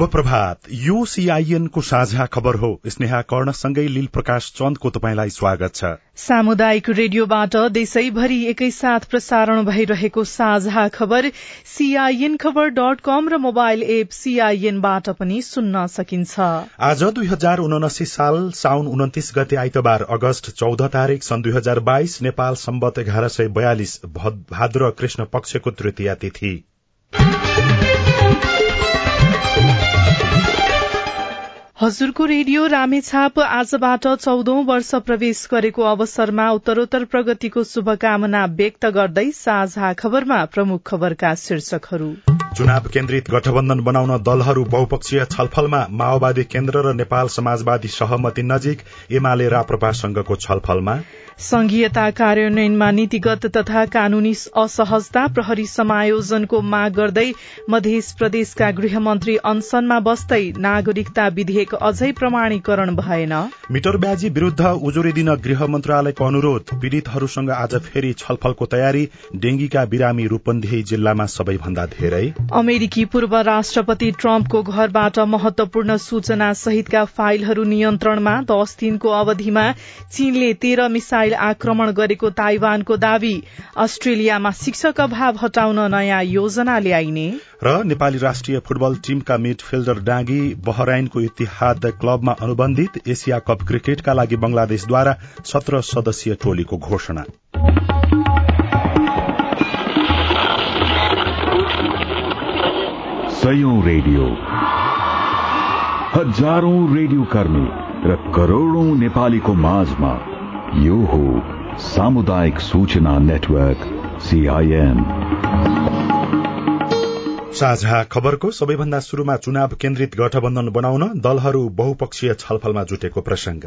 शुभ प्रभात यो सीआईएनको साझा खबर हो। स्नेहा कर्णसँगै लील प्रकाश चन्दको तपाईँलाई स्वागत छ। सामुदायिक रेडियोबाट देशैभरि एकैसाथ प्रसारण भइरहेको साझा खबर सीआईएन खबर डट कम र मोबाइल एप सीआईएनबाट पनि सुन्न सकिन्छ। आज दुई हजार उनासी साल साउन उन्तिस गते आइतबार अगस्त चौध तारीक सन् दुई हजार बाइस नेपाल सम्बत एघार सय बयालिस भाद्र कृष्ण पक्षको तृतीया तिथि। हजुरको रेडियो रामेछाप आजबाट चौधौं वर्ष प्रवेश गरेको अवसरमा उत्तरोत्तर प्रगतिको शुभकामना व्यक्त गर्दै साझा खबरमा प्रमुख खबरका शीर्षकहरू। चुनाव केन्द्रित गठबन्धन बनाउन दलहरू बहुपक्षीय छलफलमा माओवादी केन्द्र र नेपाल समाजवादी सहमति नजिक एमाले राप्रपासँगको छलफलमा संघीयता कार्यान्वयनमा नीतिगत तथा कानूनी असहजता प्रहरी समायोजनको माग गर्दै मध्य प्रदेशका गृहमन्त्री अनसनमा बस्दै नागरिकता विधेयक अझै प्रमाणीकरण भएन। मिटर ब्याजी विरूद्ध उजुरी दिन गृह मन्त्रालयको अनुरोध। पीड़ितहरूसँग आज फेरि छलफलको तयारी। डेंगीका बिरामी रूपन्देही जिल्लामा सबैभन्दा धेरै। अमेरिकी पूर्व राष्ट्रपति ट्रम्पको घरबाट महत्वपूर्ण सूचना सहितका फाइलहरू नियन्त्रणमा दश दिनको अवधिमा चीनले तेह्र मिसाइल आक्रमण गरेको ताइवानको दावी। अस्ट्रेलियामा शिक्षक अभाव हटाउन नयाँ योजना ल्याइने। र नेपाली राष्ट्रिय फुटबल टीमका मिडफिल्डर डाँगी बहराइनको इतिहाद क्लबमा अनुबन्धित एसिया कप क्रिकेटका लागि बंगलादेशद्वारा सत्र सदस्यीय टोलीको घोषणा। रेडियो। हजारौं रेडियो कर्मी र करोड़ौं नेपालीको माझमा यो हो सामुदायिक सूचना नेटवर्क सीआईएन साझा खबरको सबैभन्दा शुरूमा चुनाव केन्द्रित गठबन्धन बनाउन दलहरू बहुपक्षीय छलफलमा जुटेको प्रसंग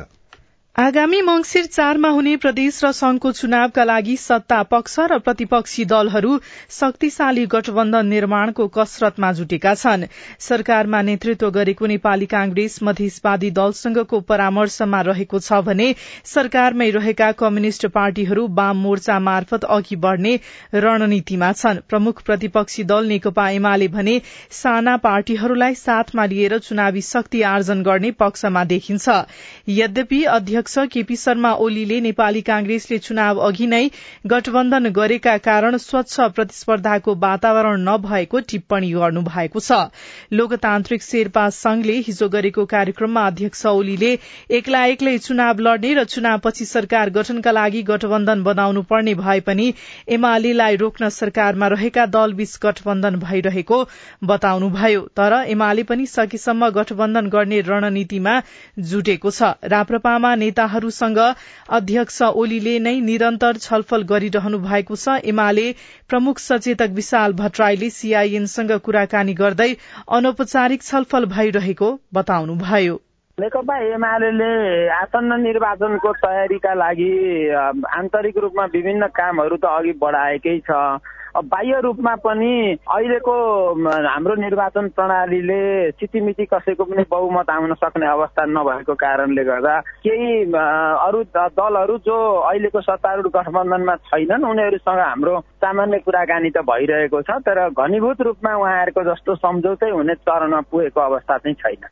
आगामी मंगिर चारमा हुने प्रदेश र संघको चुनावका लागि सत्ता पक्ष र प्रतिपक्षी दलहरू शक्तिशाली गठबन्धन निर्माणको कसरतमा जुटेका छन्। सरकारमा नेतृत्व गरेको नेपाली कांग्रेस मधेसवादी दलसँगको परामर्शमा रहेको छ भने सरकारमै रहेका कम्युनिष्ट पार्टीहरू वाम मोर्चा मार्फत अघि बढ़ने रणनीतिमा छन्। प्रमुख प्रतिपक्षी दल नेकपा एमाले भने साना पार्टीहरूलाई साथमा लिएर चुनावी शक्ति आर्जन गर्ने पक्षमा देखिन्छ। यद्यपि अध्यक्ष केपी शर्मा ओलीले नेपाली कांग्रेसले चुनाव अघि नै गठबन्धन गरेका कारण स्वच्छ प्रतिस्पर्धाको वातावरण नभएको टिप्पणी गर्नु भएको छ। लोकतान्त्रिक शेर्पा संघले हिजो गरेको कार्यक्रममा अध्यक्ष ओलीले एक्ला एक्लै चुनाव लड्ने र चुनावपछि सरकार गठनका लागि गठबन्धन बनाउनु पर्ने भए पनि एमालेलाई रोक्न सरकारमा रहेका दलबीच गठबन्धन भइरहेको बताउनुभयो। तर एमाले पनि सकेसम्म गठबन्धन गर्ने रणनीतिमा जुटेको छ। राप्रपामा नेताहरूसँग अध्यक्ष ओलीले नै निरन्तर छलफल गरिरहनु भएको छ। एमाले प्रमुख सचेतक विशाल भट्टराईले सीआईएनसँग कुराकानी गर्दै अनौपचारिक छलफल भइरहेको बताउनुभयो। नेकपा एमाले आसन्न निर्वाचनको तयारीका लागि आन्तरिक रूपमा विभिन्न कामहरू त अघि बढाएकै छ। बाह्य रूपमा पनि अहिलेको हाम्रो निर्वाचन प्रणालीले सिटिमिति कसैको पनि बहुमत आउन सक्ने अवस्था नभएको कारणले गर्दा केही अरू दलहरू जो अहिलेको सत्तारूढ गठबन्धनमा छैनन् उनीहरूसँग हाम्रो सामान्य कुराकानी त भइरहेको छ तर घनीभूत रूपमा उहाँहरूको जस्तो सम्झौतै हुने चरणमा पुगेको अवस्था चाहिँ छैन।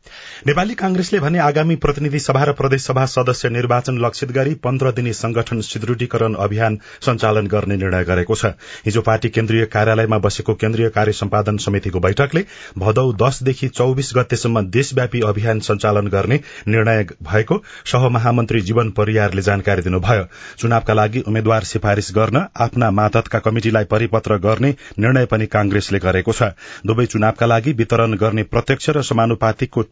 नेपाली कांग्रेसले भने आगामी प्रतिनिधि सभा र प्रदेश सभा सदस्य निर्वाचन लक्षित गरी पन्ध्र दिने संगठन सुदृढीकरण अभियान सञ्चालन गर्ने निर्णय गरेको छ। हिजो पार्टी केन्द्रीय कार्यालयमा बसेको केन्द्रीय कार्य सम्पादन समितिको बैठकले भदौ दशदेखि चौविस गतेसम्म देशव्यापी अभियान सञ्चालन गर्ने निर्णय भएको सहमहामन्त्री जीवन परियारले जानकारी दिनुभयो। चुनावका लागि उम्मेद्वार सिफारिश गर्न आफ्ना मातहतका कमिटिलाई परिपत्र गर्ने निर्णय पनि कांग्रेसले गरेको छ। दुवै चुनावका लागि वितरण गर्ने प्रत्यक्ष र समानुपातिकको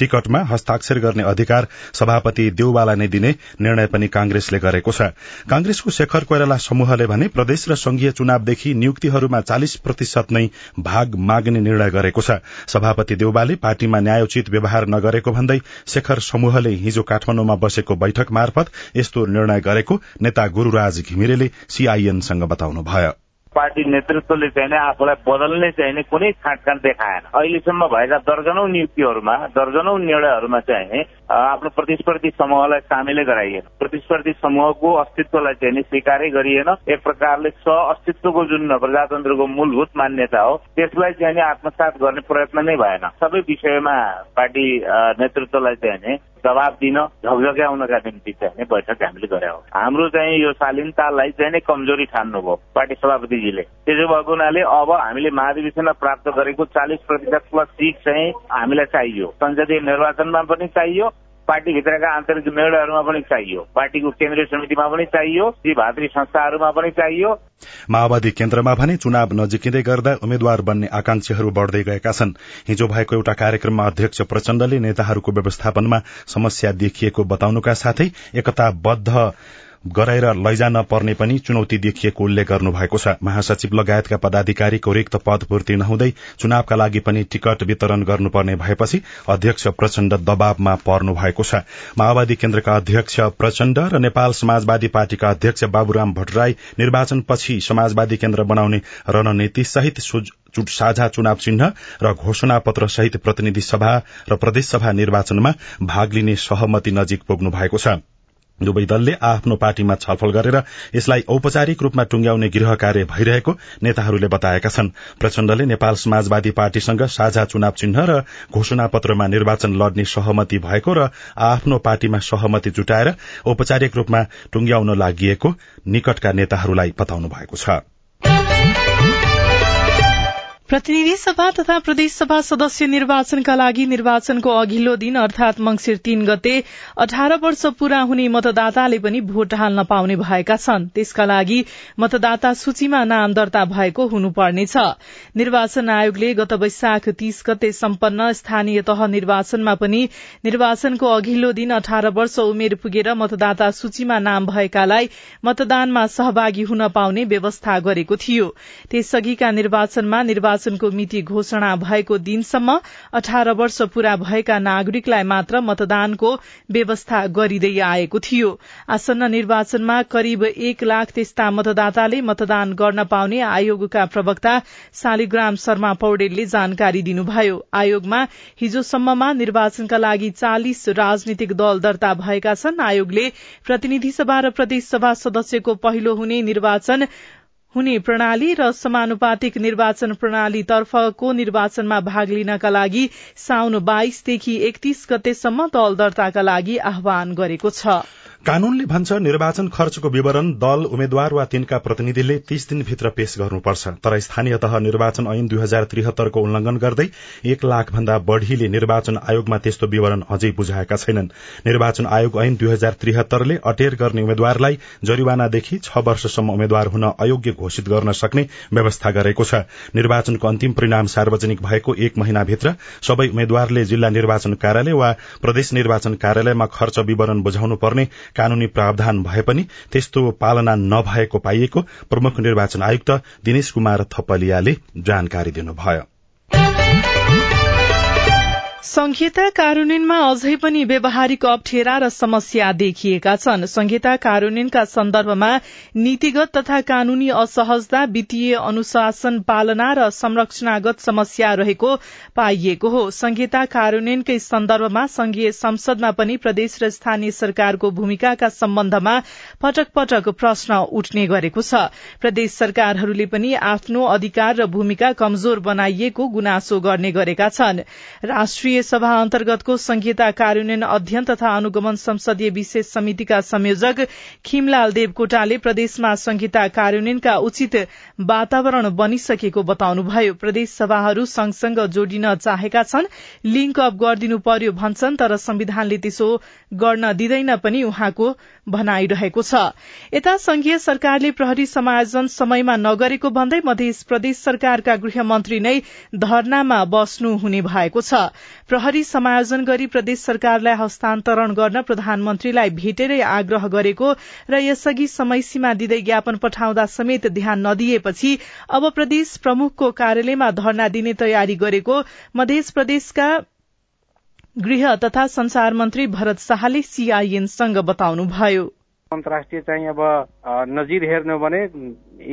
टिकटमा हस्ताक्षर गर्ने अधिकार सभापति देउवालाई नै दिने निर्णय पनि कांग्रेसले गरेको छ। कांग्रेसको शेखर कोइराला समूहले भने प्रदेश र संघीय चुनावदेखि नियुक्तिहरूमा चालिस प्रतिशत नै भाग माग्ने निर्णय गरेको छ। सभापति देउवाले पार्टीमा न्यायोचित व्यवहार नगरेको भन्दै शेखर समूहले हिजो काठमाण्डुमा बसेको बैठक मार्फत यस्तो निर्णय गरेको नेता गुरूराज घिमिरेले सीआईएनसँग बताउनुभयो। पार्टी नेतृत्वले चाहिँ आफूलाई बदल्ने चाहिने कुनै छाँटकाँट देखाएन। अहिलेसम्म भएका दर्जनौ नियुक्तिहरूमा दर्जनौ निर्णयहरूमा चाहिँ आफ्नो प्रतिस्पर्धी समूहलाई सामेलै गराइएन। प्रतिस्पर्धी समूहको अस्तित्वलाई चाहिँ स्वीकारै गरिएन। एक प्रकारले स्व अस्तित्वको जुन प्रजातन्त्रको मूलभूत मान्यता हो त्यसलाई चाहिँ आत्मसात गर्ने प्रयत्न नै भएन। सबै विषयमा पार्टी नेतृत्वलाई चाहिँ दबाब दिन झकझक्याउनका निम्ति चाहिँ बैठक हामीले गरे हो। हाम्रो चाहिँ यो शालीनतालाई चाहिँ नै कमजोरी ठान्नुभयो पार्टी सभापतिजीले। त्यसो भएको हुनाले अब हामीले महाधिवेशनमा प्राप्त गरेको चालिस प्रतिशत प्लस सिट चाहिँ हामीलाई चाहियो। संसदीय निर्वाचनमा पनि चाहियो पार्टीभित्रका आन्तरिक निर्णयहरूमा पनि चाहियो। पार्टीको केन्द्रीय समितिमा पनि चाहियो भातृ संस्थाहरूमा पनि चाहियो। माओवादी केन्द्रमा भने चुनाव नजिकिँदै गर्दा उम्मेद्वार बन्ने आकांक्षीहरू बढ़दै गएका छन्। हिजो भएको एउटा कार्यक्रममा अध्यक्ष प्रचण्डले नेताहरूको व्यवस्थापनमा समस्या देखिएको बताउनुका साथै एकताबद्ध गराएर लैजान पर्ने पनि चुनौती देखिएको उल्लेख गर्नुभएको छ। महासचिव लगायतका पदाधिकारीको रिक्त पद पूर्ति नहुँदै चुनावका लागि पनि टिकट वितरण गर्नुपर्ने भएपछि अध्यक्ष प्रचण्ड दबावमा पर्नु भएको छ। माओवादी केन्द्रका अध्यक्ष प्रचण्ड र नेपाल समाजवादी पार्टीका अध्यक्ष बाबुराम भट्टराई निर्वाचनपछि समाजवादी केन्द्र बनाउने रणनीति सहित साझा चुनाव चिन्ह र घोषणा पत्र सहित प्रतिनिधि सभा र प्रदेशसभा निर्वाचनमा भाग लिने सहमति नजिक पुग्नु भएको छ। दुवै दलले आफ्नो पार्टीमा छलफल गरेर यसलाई औपचारिक रूपमा टुंग्याउने गृह कार्य भइरहेको नेताहरूले बताएका छन्। प्रचण्डले नेपाल समाजवादी पार्टीसँग साझा चुनाव चिन्ह र घोषणा पत्रमा निर्वाचन लड्ने सहमति भएको र आफ्नो पार्टीमा सहमति जुटाएर औपचारिक रूपमा टुंग्याउन लागि निकटका नेताहरूलाई बताउनु भएको छ। प्रतिनिधि सभा तथा प्रदेशसभा सदस्य निर्वाचनका लागि निर्वाचनको अघिल्लो दिन अर्थात मंगिर तीन गते अठार वर्ष पूरा हुने मतदाताले पनि भोट हाल्न पाउने भएका छन्। त्यसका लागि मतदाता सूचीमा नाम दर्ता भएको हुनुपर्नेछ। निर्वाचन आयोगले गत वैशाख तीस गते सम्पन्न स्थानीय तह निर्वाचनमा पनि निर्वाचनको अघिल्लो दिन अठार वर्ष उमेर पुगेर मतदाता सूचीमा नाम भएकालाई मतदानमा सहभागी हुन पाउने व्यवस्था गरेको थियो। त्यसअघिका निर्वाचनमा निर्वाचन निर्वाचनको मिति घोषणा भएको दिनसम्म अठार वर्ष पूरा भएका नागरिकलाई मात्र मतदानको व्यवस्था गरिँदै आएको थियो। आसन्न निर्वाचनमा करिब एक लाख त्यस्ता मतदाताले मतदान गर्न पाउने आयोगका प्रवक्ता शालिग्राम शर्मा पौडेलले जानकारी दिनुभयो। आयोगमा हिजोसम्ममा निर्वाचनका लागि चालिस राजनीतिक दल दर्ता भएका छन्। आयोगले प्रतिनिधि सभा र प्रदेश सभा सदस्यको पहिलो हुने निर्वाचन हुने प्रणाली र समानुपातिक निर्वाचन प्रणालीतर्फको निर्वाचनमा भाग लिनका लागि साउन बाइसदेखि एकतीस गतेसम्म दल दर्ताका लागि आह्वान गरेको छ। कानूनले भन्छ निर्वाचन खर्चको विवरण दल उम्मेद्वार वा तिनका प्रतिनिधिले तीस दिनभित्र पेश गर्नुपर्छ। तर स्थानीय तह निर्वाचन ऐन दुई हजार त्रिहत्तरको उल्लंघन गर्दै एक लाख भन्दा बढ़ीले निर्वाचन आयोगमा त्यस्तो विवरण अझै बुझाएका छैनन्। निर्वाचन आयोग ऐन दुई हजार त्रिहत्तरले अटेर गर्ने उम्मेद्वारलाई जरिवानादेखि छ वर्षसम्म उम्मेद्वार हुन अयोग्य घोषित गर्न सक्ने व्यवस्था गरेको छ। निर्वाचनको अन्तिम परिणाम सार्वजनिक भएको एक महिनाभित्र सबै उम्मेद्वारले जिल्ला निर्वाचन कार्यालय वा प्रदेश निर्वाचन कार्यालयमा खर्च विवरण बुझाउनु पर्ने कानूनी प्रावधान भए पनि त्यस्तो पालना नभएको पाइएको प्रमुख निर्वाचन आयुक्त दिनेश कुमार थपलियाले जानकारी दिनुभयो। संहिता कार्यान्वयनमा अझै पनि व्यावहारिक अप्ठ्यारा र समस्या देखिएका छन्। संहिता कार्यान्वयनका सन्दर्भमा नीतिगत तथा कानूनी असहजता वित्तीय अनुशासन पालना र संरचनागत समस्या रहेको पाइएको हो। संहिता कार्यान्वयनकै सन्दर्भमा संघीय संसदमा पनि प्रदेश र स्थानीय सरकारको भूमिकाका सम्बन्धमा पटक पटक प्रश्न उठ्ने गरेको छ। प्रदेश सरकारहरूले पनि आफ्नो अधिकार र भूमिका कमजोर बनाइएको गुनासो गर्ने गरेका छन्। राष्ट्रिय सभा अन्तर्गतको संहिता कार्यान्वयन अध्ययन तथा अनुगमन संसदीय विशेष समितिका संयोजक खिमलाल देवकोटाले प्रदेशमा संहिता कार्यान्वयनका उचित वातावरण बनिसकेको बताउनुभयो। प्रदेश सभाहरू सँगसँग जोडिन चाहेका छन् लिंक अप गरिदिनु पर्यो भन्छन् तर संविधानले त्यसो गर्न दिँदैन पनि उहाँको भनाइरहेको छ। यता संघीय सरकारले प्रहरी समायोजन समयमा नगरेको भन्दै मध्य प्रदेश सरकारका गृहमन्त्री नै धरनामा बस्नु हुने भएको छ। प्रहरी समायोजन गरी प्रदेश सरकारलाई हस्तान्तरण गर्न प्रधानमन्त्रीलाई भेटेरै आग्रह गरेको र यसअघि समय सीमा दिँदै ज्ञापन पठाउँदा समेत ध्यान नदिएपछि अब प्रदेश प्रमुखको कार्यालयमा धरना दिने तयारी गरेको मध्य प्रदेशका गृह तथा संचार मन्त्री भरत शाहले सीआईएनसँग बताउनुभयो। अन्तर्राष्ट्रिय चाहिँ अब नजिर हेर्ने हो भने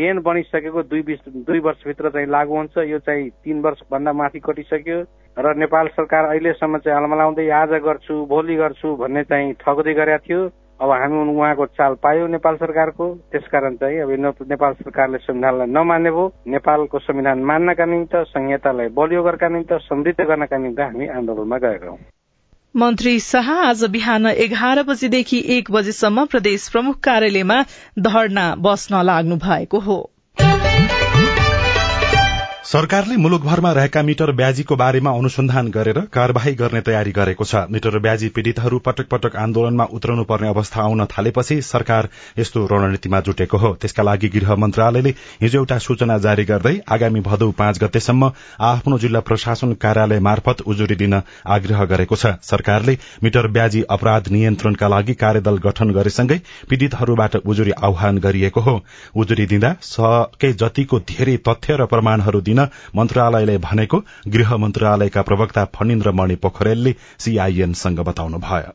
एन बनिसकेको दुई बिस दुई वर्षभित्र चाहिँ लागू हुन्छ। यो चाहिँ तीन वर्षभन्दा माथि कटिसक्यो। र नेपाल सरकार अहिलेसम्म चाहिँ अलमलाउँदै आज गर्छु भोलि गर्छु भन्ने चाहिँ ठग्दै गरेका थियो। अब हामी उहाँको चाल पायो नेपाल सरकारको। त्यसकारण चाहिँ अब नेपाल सरकारले संविधानलाई नमान्ने भयो। नेपालको संविधान मान्नका निम्ति संहितालाई बलियो गर्नका निम्ति समृद्ध गर्नका निम्ति हामी आन्दोलनमा गएका हौं। मन्त्री शाह आज बिहान एघार बजेदेखि एक बजेसम्म प्रदेश प्रमुख कार्यालयमा धरना बस्न लाग्नु भएको हो। सरकारले मुलुकभरमा रहेका मिटर ब्याजीको बारेमा अनुसन्धान गरेर कार्यवाही गर्ने तयारी गरेको छ। मिटर ब्याजी पीड़ितहरू पटक पटक आन्दोलनमा उत्रनु पर्ने अवस्था आउन थालेपछि सरकार यस्तो रणनीतिमा जुटेको हो। त्यसका लागि गृह मन्त्रालयले हिजो एउटा सूचना जारी गर्दै आगामी भदौ पाँच गतेसम्म आफ्नो जिल्ला प्रशासन कार्यालय मार्फत उजुरी दिन आग्रह गरेको छ। सरकारले मिटर ब्याजी अपराध नियन्त्रणका लागि कार्यदल गठन गरेसँगै पीड़ितहरूबाट उजुरी आह्वान गरिएको हो। उजुरी दिँदा सके जतिको धेरै तथ्य र प्रमाणहरू दिन मन्त्रालयले भनेको गृह मन्त्रालयका प्रवक्ता फणिन्द्र मणि पोखरेलले सीआईएनसँग बताउनु भयो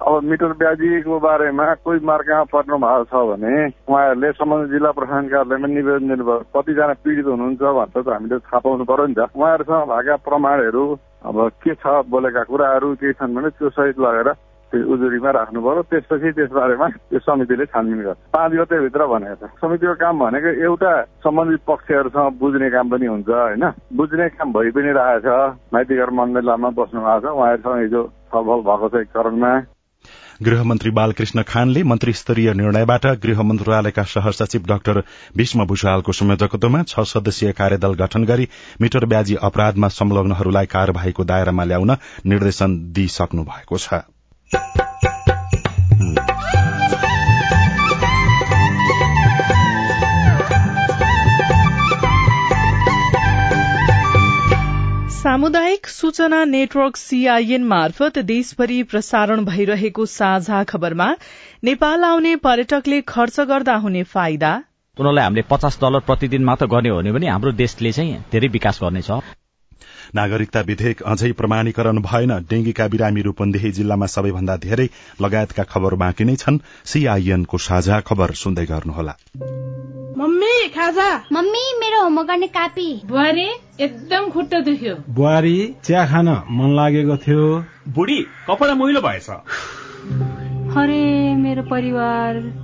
अब मिटर ब्याजीको बारेमा कोही मार्कामा पर्नु भएको छ भने उहाँहरूले सम्बन्धित जिल्ला प्रशासन कार्यालयमा निवेदन दिनुभयो कतिजना पीडित हुनुहुन्छ भनेर त हामीले थाहा पाउनु पर्यो नि त। उहाँहरूसँग भएका प्रमाणहरू अब के छ बोलेका कुराहरू केही छन् भने त्यो सहित लगेर उजुरीमा राख्नु पर्यो त्यसपछि त्यसबारेमा त्यो समितिले छानबिन गर्छ पाँच गतेभित्र भनेको छ समितिको काम भनेको एउटा सम्बन्धित पक्षहरूसँग बुझ्ने काम पनि हुन्छ होइन बुझ्ने काम भइ पनि रहेछ माइतीघर मण्डलामा बस्नु भएको छ उहाँहरूसँग हिजो छलफल भएको छ एक चरणमा गृहमन्त्री बालकृष्ण खानले मन्त्री स्तरीय निर्णयबाट गृह मन्त्रालयका सहसचिव डाक्टर भीष्म भूषालको संयोजकत्वमा छ सदस्यीय कार्यदल गठन गरी मिटर ब्याजी अपराधमा संलग्नहरूलाई कार्यवाहीको दायरामा ल्याउन निर्देशन दिइसक्नु भएको छ। सामुदायिक सूचना नेटवर्क सीआईएन मार्फत देशभरि प्रसारण भइरहेको साझा खबरमा नेपाल आउने पर्यटकले खर्च गर्दा हुने फाइदा। उनीहरूलाई हामीले पचास डलर प्रतिदिन मात्र गर्ने हो भने हाम्रो देशले चाहिँ धेरै विकास गर्नेछ। नागरिकता विधेयक अझै प्रमाणीकरण भएन। डेंगीका बिरामी रूपन्देही जिल्लामा सबैभन्दा धेरै लगायतका खबर बाँकी नै छन्। सीआईएनको साझा खबर सुन्दै गर्नुहोला। मम्मी खाजा? मम्मी मेरो होमवर्क गर्ने कापी। बुहारी एकदम खुट्टा दुख्यो। बुहारी चिया खान मन लागेको थियो। बुढी कपडा मैलो भएछ। अरे मेरो परिवार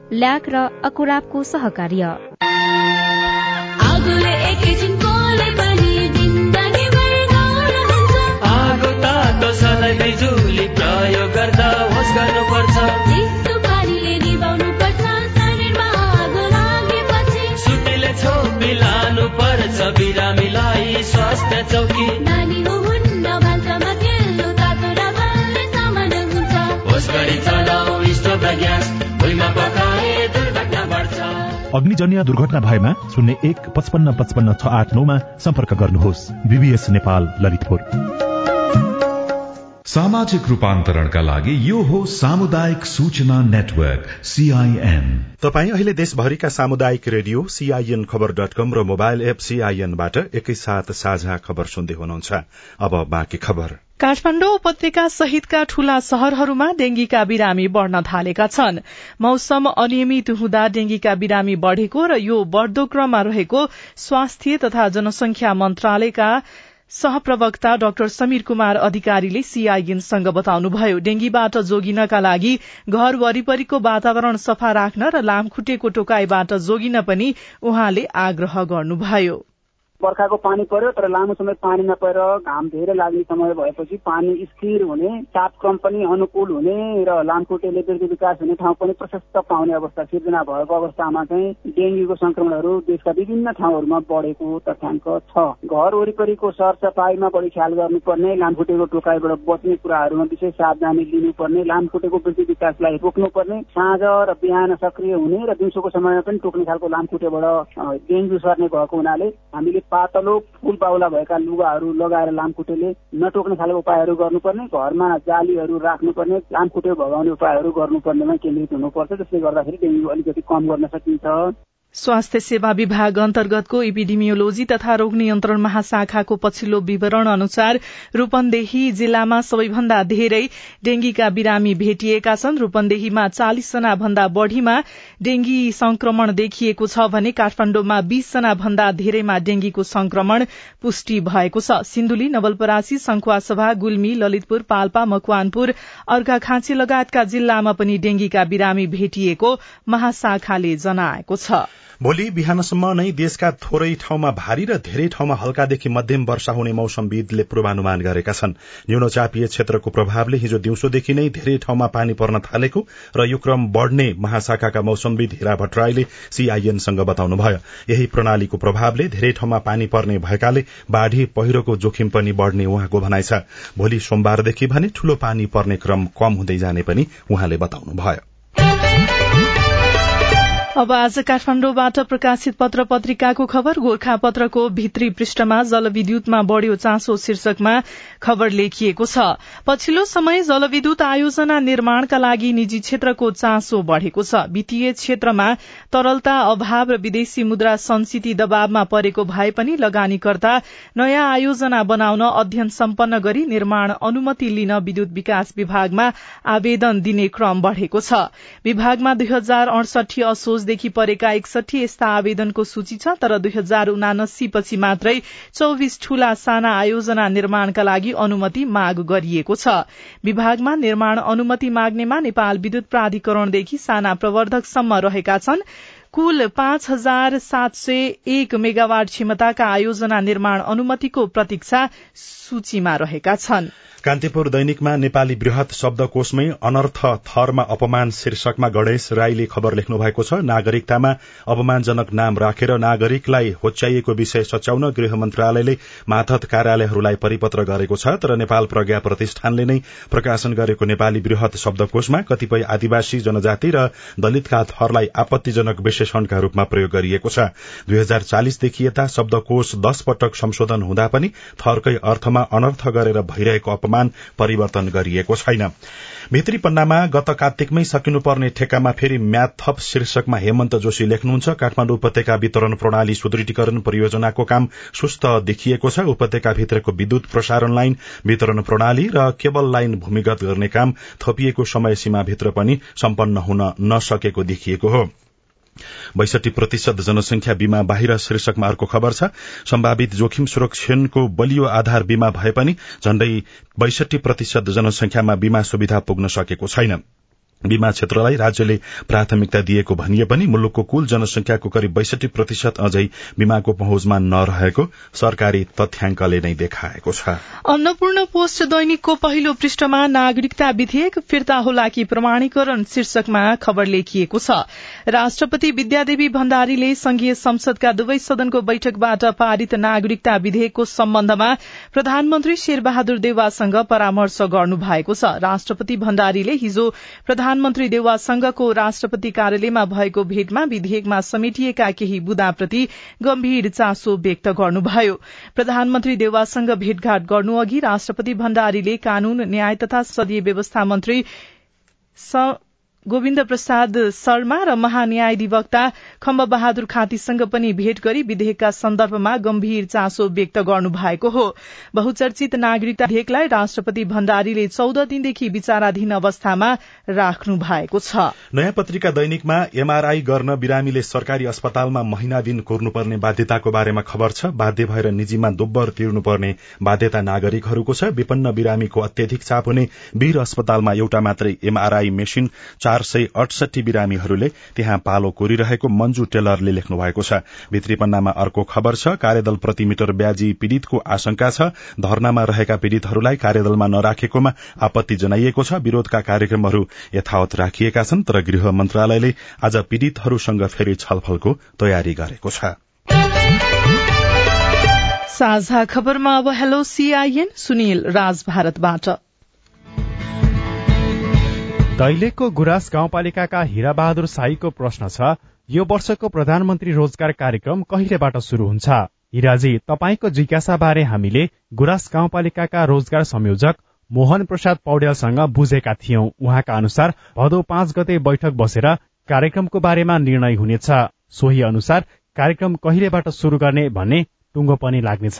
ल्याक र अकुराबको सहकार्य। प्रयोग गर्दा होस् गर्नुपर्छ। पर्छ बिरामीलाई स्वास्थ्य चौकी। अग्निजन्य दुर्घटना भएमा शून्य एक पचपन्न पचपन्न छ आठ नौमा सम्पर्क गर्नुहोस्। बीबीएस नेपाल ललितपुर। सामाजिक रूपान्तरणका लागि यो हो सामुदायिक सूचना नेटवर्क सीआईएन तपाईँ अहिले देशभरिका सामुदायिक radio CIN Khabar dot com र मोबाइल एप सीआईएनबाट एकैसाथ साझा खबर सुन्दै हुनुहुन्छ। अब बाँकी खबर। काठमाण्डु उपत्यका सहितका ठूला शहरहरूमा डेंगीका बिरामी बढ़न थालेका छन्। मौसम अनियमित हुँदा डेंगीका बिरामी बढ़ेको र यो बढ़दो क्रममा रहेको स्वास्थ्य तथा जनसंख्या मन्त्रालयका सहप्रवक्ता डाक्टर समीर कुमार अधिकारीले सीआईएनसँग बताउनुभयो डेंगीबाट जोगिनका लागि घर वरिपरिको वातावरण सफा राख्न र लामखुट्टेको टोकाईबाट जोगिन पनि उहाँले आग्रह गर्नुभयो। बर्खाको पानी पर्यो तर लामो समय पानी नपरेर घाम धेरै लाग्ने समय भएपछि पानी स्थिर हुने तापक्रम पनि अनुकूल हुने र लामखुट्टेले वृद्धि विकास हुने ठाउँ पनि प्रशस्त पाउने अवस्था सिर्जना भएको अवस्थामा चाहिँ डेङ्गुको संक्रमणहरू देशका विभिन्न ठाउँहरूमा बढेको तथ्याङ्क छ। घर वरिपरिको सरसफाइमा बढी ख्याल गर्नुपर्ने लामखुट्टेको टोकाइबाट बच्ने कुराहरूमा विशेष सावधानी लिनुपर्ने लामखुट्टेको वृद्धि विकासलाई रोक्नुपर्ने साँझ र बिहान सक्रिय हुने र दिउँसोको समयमा पनि टोक्ने खालको लामखुट्टेबाट डेङ्गु सर्ने भएको हुनाले हामीले पातलो फुल बाहुला भएका लुगाहरू लगाएर लामखुट्टेले नटोक्ने खालको उपायहरू गर्नुपर्ने घरमा जालीहरू राख्नुपर्ने लामखुट्टे भगाउने उपायहरू गर्नुपर्नेमा केन्द्रित हुनुपर्छ। त्यसले गर्दाखेरि डेङ्गु अलिकति कम गर्न सकिन्छ। स्वास्थ्य सेवा विभाग अन्तर्गतको इपिडिमियोलोजी तथा रोग नियन्त्रण महाशाखाको पछिल्लो विवरण अनुसार रूपन्देही जिल्लामा सबैभन्दा धेरै डेंगीका बिरामी भेटिएका छन्। रूपन्देहीमा चालिसजना भन्दा बढ़ीमा डेंगी संक्रमण देखिएको छ भने काठमाण्डुमा बीसजना भन्दा धेरैमा डेंगीको संक्रमण पुष्टि भएको छ। सिन्धुली नवलपरासी संखुवासभा गुल्मी ललितपुर पाल्पा मकवानपुर अर्घाखाँची लगायतका जिल्लामा पनि डेंगीका बिरामी भेटिएको महाशाखाले जनाएको छ। भोलि बिहानसम्म नै देशका थोरै ठाउँमा भारी र धेरै ठाउँमा हल्कादेखि मध्यम वर्षा हुने मौसमविदले पूर्वानुमान गरेका छन्। न्यूनचापीय क्षेत्रको प्रभावले हिजो दिउँसोदेखि नै धेरै ठाउँमा पानी पर्न थालेको र यो क्रम बढ़ने महाशाखाका मौसमविद हिरा भट्टराईले सीआईएनसँग बताउनुभयो। यही प्रणालीको प्रभावले धेरै ठाउँमा पानी पर्ने भएकाले बाढ़ी पहिरोको जोखिम पनि बढ़ने उहाँको भनाइ छ। भोलि सोमबारदेखि भने ठूलो पानी पर्ने क्रम कम हुँदै जाने पनि उहाँले बताउनुभयो। अब आज काठमाण्डुबाट प्रकाशित पत्र पत्रिकाको खबर गोर्खा पत्रको भित्री पृष्ठमा जलविद्युतमा बढ़्यो चासो शीर्षकमा खबर लेखिएको छ। पछिल्लो समय जलविद्युत आयोजना निर्माणका लागि निजी क्षेत्रको चासो बढ़ेको छ। वित्तीय क्षेत्रमा तरलता अभाव र विदेशी मुद्रा संस्थिति दबावमा परेको भए पनि लगानीकर्ता नयाँ आयोजना बनाउन अध्ययन सम्पन्न गरी निर्माण अनुमति लिन विद्युत विकास विभागमा आवेदन दिने क्रम बढ़ेको छ। विभागमा दुई हजार देखि परेका एकसठी यस्ता आवेदनको सूची छ तर दुई हजार उनासी पछि मात्रै चौविस ठूला साना आयोजना निर्माणका लागि अनुमति माग गरिएको छ। विभागमा निर्माण अनुमति माग्नेमा नेपाल विद्युत प्राधिकरणदेखि साना प्रवर्धकसम्म रहेका छन्। कुल पाँच हजार सात सय एक मेगावाट क्षमताका आयोजना निर्माण अनुमतिको प्रतीक्षा सूचीमा रहेका छन्। कान्तिपुर दैनिकमा नेपाली वृहत शब्दकोशमै अनर्थ थरमा अपमान शीर्षकमा गणेश राईले खबर लेख्नु भएको छ। नागरिकतामा अपमानजनक नाम राखेर नागरिकलाई होच्याइएको विषय सच्याउन गृह मन्त्रालयले माथत कार्यालयहरूलाई परिपत्र गरेको छ। तर नेपाल प्रज्ञा प्रतिष्ठानले नै प्रकाशन गरेको नेपाली वृहत शब्दकोशमा कतिपय आदिवासी जनजाति र दलितका थरलाई आपत्तिजनक विशेषणका रूपमा प्रयोग गरिएको छ। दुई हजार चालिसदेखि यता शब्दकोश दश पटक संशोधन हुँदा पनि थरकै अर्थमा अनर्थ गरेर भइरहेको अपमान परिवर्तन गरिएको छैन। भित्री पन्नामा गत कार्तिकमै सकिनुपर्ने ठेक्कामा फेरि म्याथ थप शीर्षकमा हेमन्त जोशी लेख्नुहुन्छ। काठमाडौँ उपत्यका वितरण प्रणाली सुदृढीकरण परियोजनाको काम सुस्त देखिएको छ। उपत्यका भित्रको विद्युत प्रसारण लाइन वितरण प्रणाली र केबल लाइन भूमिगत गर्ने काम थपिएको समय सीमाभित्र पनि सम्पन्न हुन नसकेको देखिएको हो। बैसठी प्रतिशत जनसंख्या बीमा बाहिर शीर्षकमा अर्को खबर छ। सम्भावित जोखिम सुरक्षणको बलियो आधार बीमा भए पनि झण्डै बैसठी प्रतिशत जनसंख्यामा बीमा सुविधा पुग्न सकेको छैन। बीमा क्षेत्रलाई राज्यले प्राथमिकता दिएको भनिए पनि मुलुकको कुल जनसंख्याको करिब बैसठी प्रतिशत अझै बीमाको पहुँचमा नरहेको सरकारी तथ्याङ्कले नै देखाएको छ। अन्नपूर्ण पोस्ट दैनिकको पहिलो पृष्ठमा नागरिकता विधेयक फिर्ता होला कि प्रमाणीकरण शीर्षकमा खबर लेखिएको छ। राष्ट्रपति विद्यादेवी भण्डारीले संघीय संसदका दुवै सदनको बैठकबाट पारित नागरिकता विधेयकको सम्बन्धमा प्रधानमन्त्री शेरबहादुर देवासँग परामर्श गर्नु भएको छ। राष्ट्रपति भण्डारीले हिजो प्रधानमन्त्री देवासँगको राष्ट्रपति कार्यालयमा भएको भेटमा विधेयकमा समेटिएका केही बुदाप्रति गम्भीर चासो व्यक्त गर्नुभयो। प्रधानमन्त्री देवासँग भेटघाट गर्नु अघि राष्ट्रपति भण्डारीले कानून न्याय तथा संसदीय व्यवस्था मन्त्री गोविन्द प्रसाद शर्मा र महान्यायाधिवक्ता खम्ब बहादुर खातीसँग पनि भेट गरी विधेयकका सन्दर्भमा गम्भीर चासो व्यक्त गर्नु भएको हो। बहुचर्चित नागरिकता विधेयकलाई राष्ट्रपति भण्डारीले चौध दिनदेखि विचाराधीन अवस्थामा राख्नु भएको छ। नयाँ पत्रिका दैनिकमा एमआरआई गर्न बिरामीले सरकारी अस्पतालमा महिना दिन कुर्नुपर्ने बाध्यताको बारेमा खबर छ। बाध्य भएर निजीमा दोब्बर तिर्नुपर्ने बाध्यता नागरिकहरूको छ। विपन्न बिरामीको अत्यधिक चाप हुने वीर अस्पतालमा एउटा मात्रै एमआरआई मेसिन चार सय अडसठी बिरामीहरूले त्यहाँ पालो कोरिरहेको मंजू टेलरले लेख्नु भएको छ। भित्री पन्नामा अर्को खबर छ कार्यदल प्रति मिटर ब्याजी पीड़ितको आशंका छ। धरनामा रहेका पीड़ितहरूलाई कार्यदलमा नराखेकोमा आपत्ति जनाइएको छ। विरोधका कार्यक्रमहरू यथावत राखिएका छन् तर गृह मन्त्रालयले आज पीड़ितहरूसँग फेरि छलफलको तयारी गरेको छ। साझा खबरमा अब हेलो सीआईएन सुनिल राज भारतबाट दैलेखको गुराँस गाउँपालिकाका हिराबहादुर साईको प्रश्न छ यो वर्षको प्रधानमन्त्री रोजगार कार्यक्रम कहिलेबाट शुरू हुन्छ? हिराजी तपाईँको जिज्ञासा बारे हामीले गुराँस गाउँपालिकाका रोजगार संयोजक मोहन प्रसाद पौड्यालसँग बुझेका थियौं। उहाँका अनुसार भदौ पाँच गते बैठक बसेर कार्यक्रमको बारेमा निर्णय हुनेछ। सोही अनुसार कार्यक्रम कहिलेबाट शुरू गर्ने भन्ने टुङ्गो पनि लाग्नेछ।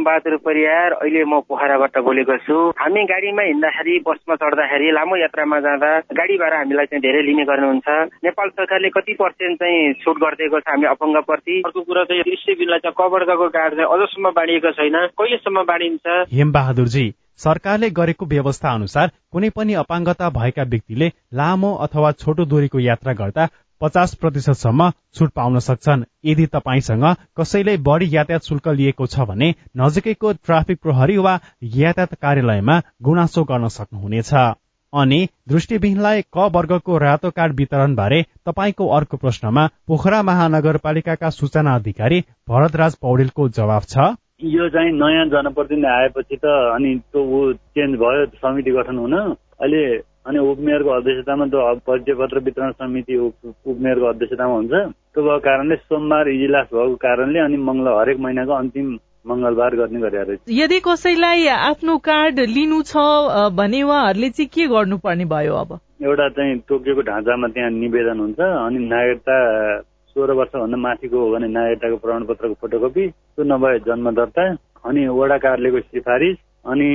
हेमबहादुर परियार अहिले म पोखराबाट बोलेको छु। हामी गाडीमा हिँड्दाखेरि बसमा चढ्दाखेरि लामो यात्रामा जाँदा गाडी भाडा हामीलाई चाहिँ धेरै लिने गर्नुहुन्छ। नेपाल सरकारले कति पर्सेन्ट चाहिँ छुट गरिदिएको छ हामी अफङ्गप्रति अर्को कुरा चाहिँ दृश्य बिललाई चाहिँ कबर्गाको कार्ड चाहिँ अझसम्म बाँडिएको छैन। कहिलेसम्म बाँडिन्छ? हेमबहादुरजी सरकारले गरेको व्यवस्था अनुसार कुनै पनि अपाङ्गता भएका व्यक्तिले लामो अथवा छोटो दूरीको यात्रा गर्दा पचास प्रतिशतसम्म छुट पाउन सक्छन्। यदि तपाईँसँग कसैले बढी यातायात शुल्क लिएको छ भने नजिकैको ट्राफिक प्रहरी वा यातायात कार्यालयमा गुनासो गर्न सक्नुहुनेछ। अनि दृष्टिविहीनलाई क वर्गको रातो कार्ड वितरण बारे तपाईँको अर्को प्रश्नमा पोखरा महानगरपालिकाका सूचना अधिकारी भरतराज पौडेलको जवाब छ। यो चाहिँ नयाँ जनप्रतिनिधि आएपछि त अनि त्यो चेन्ज भयो समिति गठन हुन। अहिले अनि उपमेयरको अध्यक्षतामा त्यो परिचय पत्र वितरण समिति उपमेयरको अध्यक्षतामा हुन्छ। त्यो भएको कारणले सोमबार इजिलास भएको कारणले अनि मङ्गल हरेक महिनाको अन्तिम मङ्गलबार गर्ने गरेर यदि कसैलाई आफ्नो कार्ड लिनु छ भने उहाँहरूले चाहिँ के गर्नुपर्ने भयो अब? एउटा चाहिँ तोकिएको ढाँचामा त्यहाँ निवेदन हुन्छ अनि नागरिकता सोह्र वर्षभन्दा माथिको हो भने नागरिकताको प्रमाणपत्रको फोटोकपी त्यो नभए जन्म दर्ता अनि वडा कार्यालयको सिफारिस अनि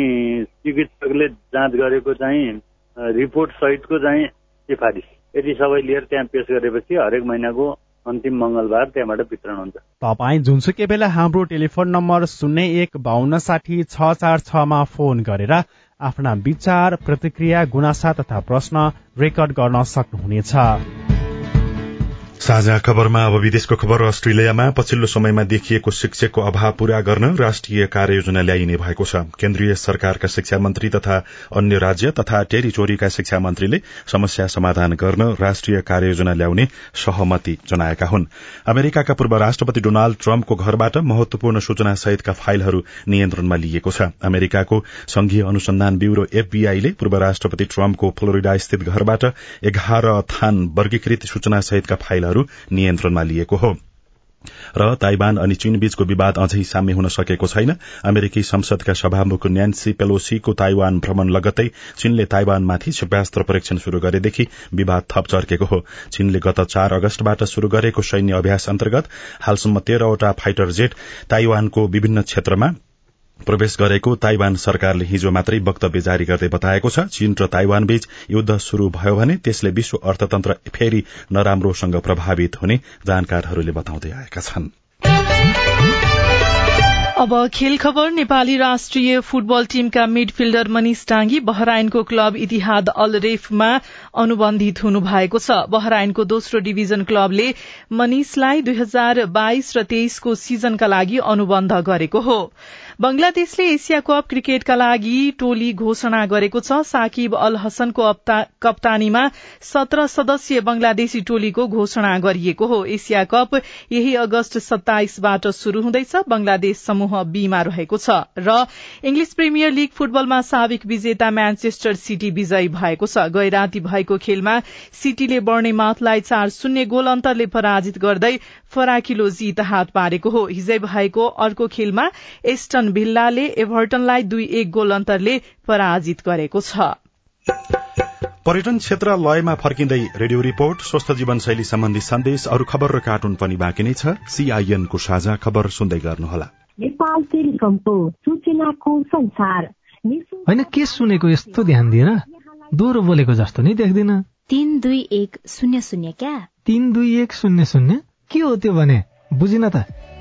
चिकित्सकले जाँच गरेको चाहिँ रिपोर्ट सहितको चाहिँ सिफारिस। यति सबै लिएर त्यहाँ पेश गरेपछि हरेक महिनाको अन्तिम मङ्गलबार त्यहाँबाट वितरण हुन्छ। तपाईँ जुनसुकै बेला हाम्रो टेलिफोन नम्बर शून्य एक बाहन्न साठी छ चार छमा फोन गरेर आफ्ना विचार प्रतिक्रिया गुनासा तथा प्रश्न रेकर्ड गर्न सक्नुहुनेछ। साझा खबरमा अब विदेशको खबर अस्ट्रेलियामा पछिल्लो समयमा देखिएको शिक्षकको अभाव पूरा गर्न राष्ट्रिय कार्ययोजना ल्याइने भएको छ। केन्द्रीय सरकारका शिक्षा मन्त्री तथा अन्य राज्य तथा टेरिटोरीका शिक्षा मन्त्रीले समस्या समाधान गर्न राष्ट्रिय कार्ययोजना ल्याउने सहमति जनाएका हुन्। अमेरिकाका पूर्व राष्ट्रपति डोनाल्ड ट्रम्पको घरबाट महत्वपूर्ण सूचना सहितका फाइलहरू नियन्त्रणमा लिइएको छ। अमेरिकाको संघीय अनुसन्धान ब्यूरो एफबीआईले पूर्व राष्ट्रपति ट्रम्पको फ्लोरिडा स्थित घरबाट एघार थान वर्गीकृत सूचना सहितका फाइलहरू नियन्त्रणमा लिएको हो। र ताइवान अनि चीन बीचको विवाद अझै साम्य हुन सकेको छैन। अमेरिकी संसदका सभामुख न्यान्सी पेलोसीको ताइवान भ्रमण लगत्तै चीनले ताइवानमाथि क्षेपास्त्र परीक्षण शुरू गरेदेखि विवाद थप चर्केको हो। चीनले गत चार अगस्तबाट शुरू गरेको सैन्य अभ्यास अन्तर्गत हालसम्म तेह्रवटा फाइटर जेट ताइवानको विभिन्न क्षेत्रमा प्रवेश गरेको ताइवान सरकारले हिजो मात्रै वक्तव्य जारी गर्दै बताएको छ चीन र ताइवान बीच युद्ध शुरू भयो भने त्यसले विश्व अर्थतन्त्र फेरि नराम्रोसँग प्रभावित हुने जानकारहरूले बताउँदै आएका छन्। अब खेल खबर नेपाली राष्ट्रिय फुटबल टीमका मिडफिल्डर मनिष डाङ्गी बहराइनको क्लब इतिहाद अल रेफमा अनुबन्धित हुनु भएको छ। बहराइनको दोस्रो डिभिजन क्लबले मनिषलाई दुई हजार बाइस र तेइसको सीजनका लागि अनुबन्ध गरेको हो। बंगलादेशले एसिया कप क्रिकेटका लागि टोली घोषणा गरेको छ। साकिब अल हसनको कप्तानीमा सत्र सदस्यीय बंगलादेशी टोलीको घोषणा गरिएको हो। एसिया कप यही अगस्त सत्ताइसबाट शुरू हुँदैछ। बंगलादेश समूह बीमा रहेको छ र इंग्लिश प्रिमियर लीग फुटबलमा साविक विजेता म्यान्चेस्टर सिटी विजयी भएको छ। गैराती भएको खेलमा सिटीले बर्णेमाथलाई चार शून्य गोल अन्तरले पराजित गर्दै फराकिलो जीत हात पारेको हो। हिजै भएको अर्को खेलमा एस्टन भिल्लाले एभर्टनलाई दुई एक गोल अन्तरले पराजित गरेको छ। पर्यटन क्षेत्र लयमा फर्किँदै रेडियो रिपोर्ट स्वस्थ जीवनशैली सम्बन्धी सन्देश अरू खबर र कार्टुन पनि बाँकी नै छ। सीआईएनको साझा खबर सुन्दै गर्नुहोला। नेपाल टेलिकमको सूचनाको संसार। होइन के सुनेको यस्तो ध्यान दिएर दोहोरो बोलेको जस्तो नै देख्दिन। तीन दुई एक शून्य शून्य क्या? तीन दुई एक शून्य शून्य? के हो त्यो भने? बुझिन त।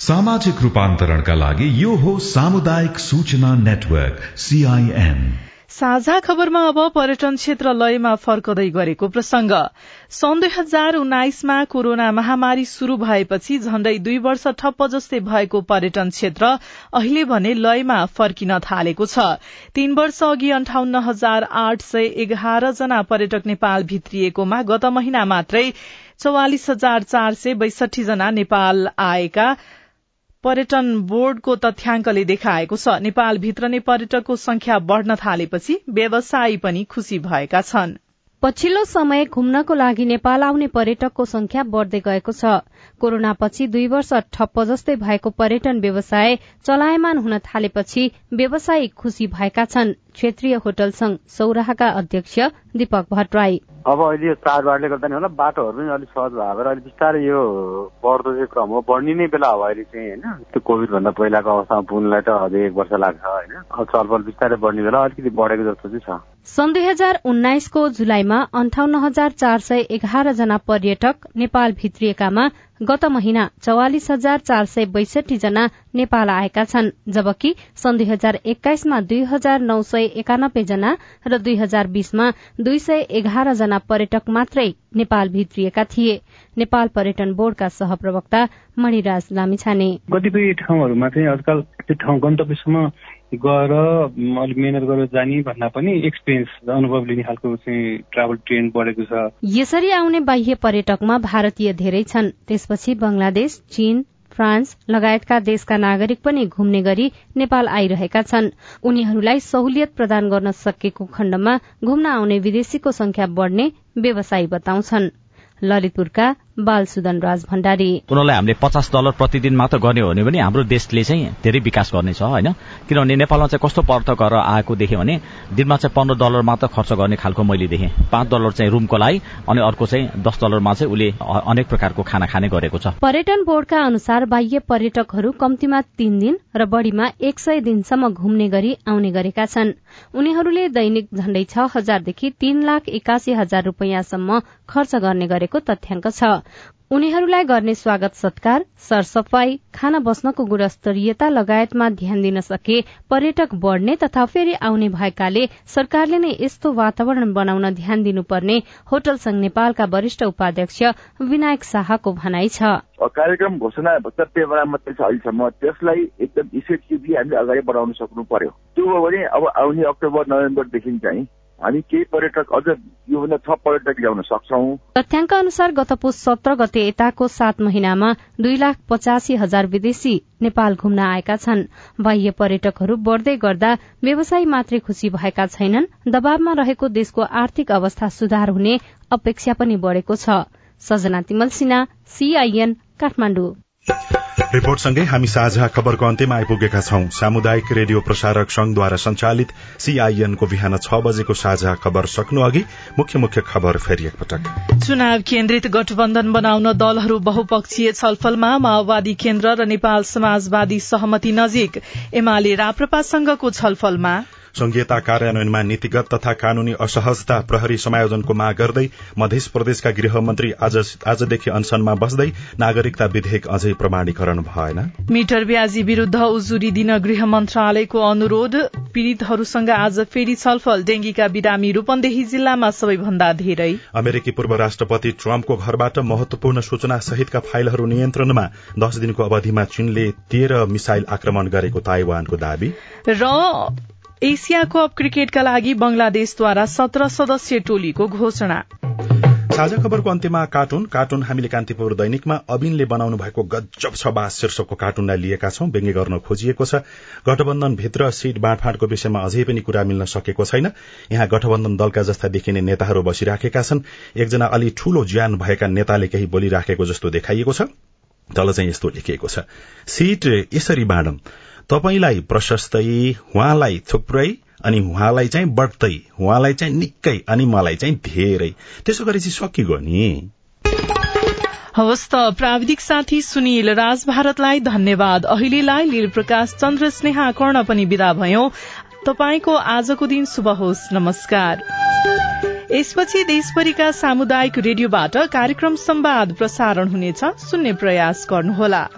सामाजिक रूपान्तरणका लागि यो हो सामुदायिक सूचना नेटवर्क सीआईएन साझा खबरमा अब पर्यटन क्षेत्र लयमा फर्कदै गरेको प्रसंग सन् दुई हजार उन्नाइसमा कोरोना महामारी शुरू भएपछि झण्डै दुई वर्ष ठप्प जस्तै भएको पर्यटन क्षेत्र अहिले भने लयमा फर्किन थालेको छ। तीन वर्ष अघि अन्ठाउन्न हजार आठ सय एघार जना पर्यटक नेपाल भित्रिएकोमा गत महिना मात्रै चौवालिस हजार चार सय बैसठी जना नेपाल आएका पर्यटन बोर्डको तथ्याङ्कले देखाएको छ। नेपालभित्र नै पर्यटकको संख्या बढ़न थालेपछि व्यवसायी पनि खुशी भएका छन्। पछिल्लो समय घुम्नको लागि नेपाल आउने पर्यटकको संख्या बढ़दै गएको छ। कोरोनापछि दुई वर्ष ठप्प जस्तै भएको पर्यटन व्यवसाय चलायमान हुन थालेपछि व्यवसायी खुशी भएका छन्। क्षेत्रीय होटल संघ सौराहाका अध्यक्ष दीपक भट्टराई। अब अहिले यो चाडबाडले गर्दा नि होला बाटोहरू पनि अलिक सहज भएर अहिले बिस्तारै यो बढ्दो चाहिँ क्रम हो। बढ्ने नै बेला हो अहिले चाहिँ होइन? त्यो कोभिड भन्दा पहिलाको अवस्थामा पुग्नलाई त अझै एक वर्ष लाग्छ होइन? अब चलपल बिस्तारै बढ्ने बेला अलिकति बढेको जस्तो चाहिँ छ। सन् दुई हजार उन्नाइसको जुलाईमा अन्ठाउन्न हजार चार सय एघार जना पर्यटक नेपाल भित्रिएकामा गत महिना चौवालिस हजार चार सय बैसठी जना नेपाल आएका छन् जबकि सन् दुई हजार एक्काइसमा दुई हजार नौ सय एकानब्बे जना र दुई हजार बीसमा दुई सय एघार जना पर्यटक मात्रै नेपाल भित्रिएका थिए। नेपाल पर्यटन बोर्डका सहप्रवक्ता मणिराज लामिछाने। कतिपय ठाउँहरूमा चाहिँ आजकल त्यो ठाउँ गन्तव्यसम्म गएर अलिक मेहनत गरेर जाने भन्दा पनि एक्सपिरियन्स अनुभव लिने खालको चाहिँ ट्राभल ट्रेन्ड बढेको छ। यसरी आउने बाह्य पर्यटकमा भारतीय धेरै छन् त्यसपछि बंगलादेश चीन फ्रान्स लगायतका देशका नागरिक पनि घुम्ने गरी नेपाल आइरहेका छन्। उनीहरूलाई सहुलियत प्रदान गर्न सकेको खण्डमा घुम्न आउने विदेशीको संख्या बढ़ने व्यवसायी बताउँछन्। ललितपुरका बालसुदन राज भण्डारी। उनीहरूलाई हामीले पचास डलर प्रतिदिन मात्र गर्ने हो भने हाम्रो देशले चाहिँ धेरै विकास गर्नेछ होइन? किनभने नेपालमा चाहिँ कस्तो पर्यटक गरेर आएको देखेँ भने दिनमा चाहिँ पन्ध्र डलर मात्र खर्च गर्ने खालको मैले देखेँ। पाँच डलर चाहिँ रुमको लागि अनि अर्को चाहिँ दस डलरमा चाहिँ उसले अनेक प्रकारको खाना खाने गरेको छ। पर्यटन बोर्डका अनुसार बाह्य पर्यटकहरू कम्तीमा तीन दिन र बढ़ीमा एक सय दिनसम्म घुम्ने गरी आउने गरेका छन्। उनीहरूले दैनिक झण्डै छ हजारदेखि तीन लाख एकासी हजार रूपियाँसम्म खर्च गर्ने गरेको तथ्याङ्क छ। उनीहरूलाई गर्ने स्वागत सत्कार सरसफाई खाना बस्नको गुणस्तरीयता लगायतमा ध्यान दिन सके पर्यटक बढ़ने तथा फेरि आउने भएकाले सरकारले नै यस्तो वातावरण बनाउन ध्यान दिनुपर्ने होटल संघ नेपालका वरिष्ठ उपाध्यक्ष विनायक शाहको भनाइ छ। कार्यक्रम घोषणा मात्रै छ अहिलेसम्म। त्यसलाई एकदम इफेक्टिभली हामीले अगाडि बढाउन सक्नु त्यो भने अब आउने अक्टोबर नोभेम्बरदेखि चाहिँ हामी केही पर्यटक अझ योभन्दा थप पर्यटक ल्याउन सक्छौ। तथ्याङ्क अनुसार गत पुस सत्र गते यताको सात महिनामा दुई लाख पचासी हजार विदेशी नेपाल घुम्न आएका छन्। बाह्य पर्यटकहरू बढ़दै गर्दा व्यवसायी मात्रै खुशी भएका छैनन्। दबावमा रहेको देशको आर्थिक अवस्था सुधार हुने अपेक्षा पनि बढ़ेको छ। सजना तिमल सिन्हा सीआईएन काठमाडौँ। रिपोर्टसँगै हामी साझा खबरको अन्त्यमा आइपुगेका छौं। सामुदायिक रेडियो प्रसारक संघद्वारा संचालित सीआईएनको बिहान छ बजेको साझा खबर सक्नु अघि मुख्य मुख्य खबर फेरि एकपटक। चुनाव केन्द्रित गठबन्धन बनाउन दलहरू बहुपक्षीय छलफलमा माओवादी केन्द्र र नेपाल समाजवादी सहमति नजिक। एमाले राप्रपासँगको छलफलमा संघीयता कार्यान्वयनमा नीतिगत तथा कानूनी असहजता प्रहरी समायोजनको माग गर्दै मध्य प्रदेशका गृहमन्त्री आजदेखि अनसनमा बस्दै नागरिकता विधेयक अझै प्रमाणीकरण भएन। मिटर ब्याजी विरूद्ध उजुरी दिन गृह मन्त्रालयको अनुरोध। पीड़ितहरूसँग आज फेरि छलफल। डेंगीका बिरामी रूपन्देही जिल्लामा सबैभन्दा धेरै। अमेरिकी पूर्व राष्ट्रपति ट्रम्पको घरबाट महत्वपूर्ण सूचना सहितका फाइलहरू नियन्त्रणमा दश दिनको अवधिमा चीनले तेह्र मिसाइल आक्रमण गरेको ताइवानको दावी। र एसिया कप क्रिकेटका लागि बंगलादेशद्वारा सत्र सदस्यीय टोलीको घोषणा। साझा खबरको अन्त्यमा कार्टुन कार्टुन हामीले कान्तिपुर दैनिकमा अबिनले बनाउनु भएको गजब छ बास शीर्षकको कार्टुनलाई लिएका छौं व्यङ्ग्य गर्न खोजिएको छ। गठबन्धन भित्र सीट बाँडफाँडको विषयमा अझै पनि कुरा मिल्न सकेको छैन। यहाँ गठबन्धन दलका जस्ता देखिने नेताहरू बसिराखेका छन्। एकजना अलि ठूलो ज्यान भएका नेताले केही बोलिराखेको जस्तो देखाइएको छ। तल चाहिँ यस्तो लेखिएको छ। सीट यसरी बाँडौं तपाईँलाई प्रशस्तै उहाँलाई थुप्रै अनि उहाँलाई चाहिँ बढ्दै उहाँलाई चाहिँ निकै अनि मलाई चाहिँ धेरै। त्यसो गरी चाहिँ सकिगयो नि। हवस् त प्राविधिक साथी सुनिल राज भारतलाई धन्यवाद। अहिलेलाई लील प्रकाश चन्द्र स्नेहा कर्ण पनि विदा भयो। तपाईँको आजको दिन शुभ होस् नमस्कार। यसपछि देशभरिका सामुदायिक रेडियोबाट कार्यक्रम संवाद प्रसारण हुनेछ। सुन्ने प्रयास गर्नुहोला।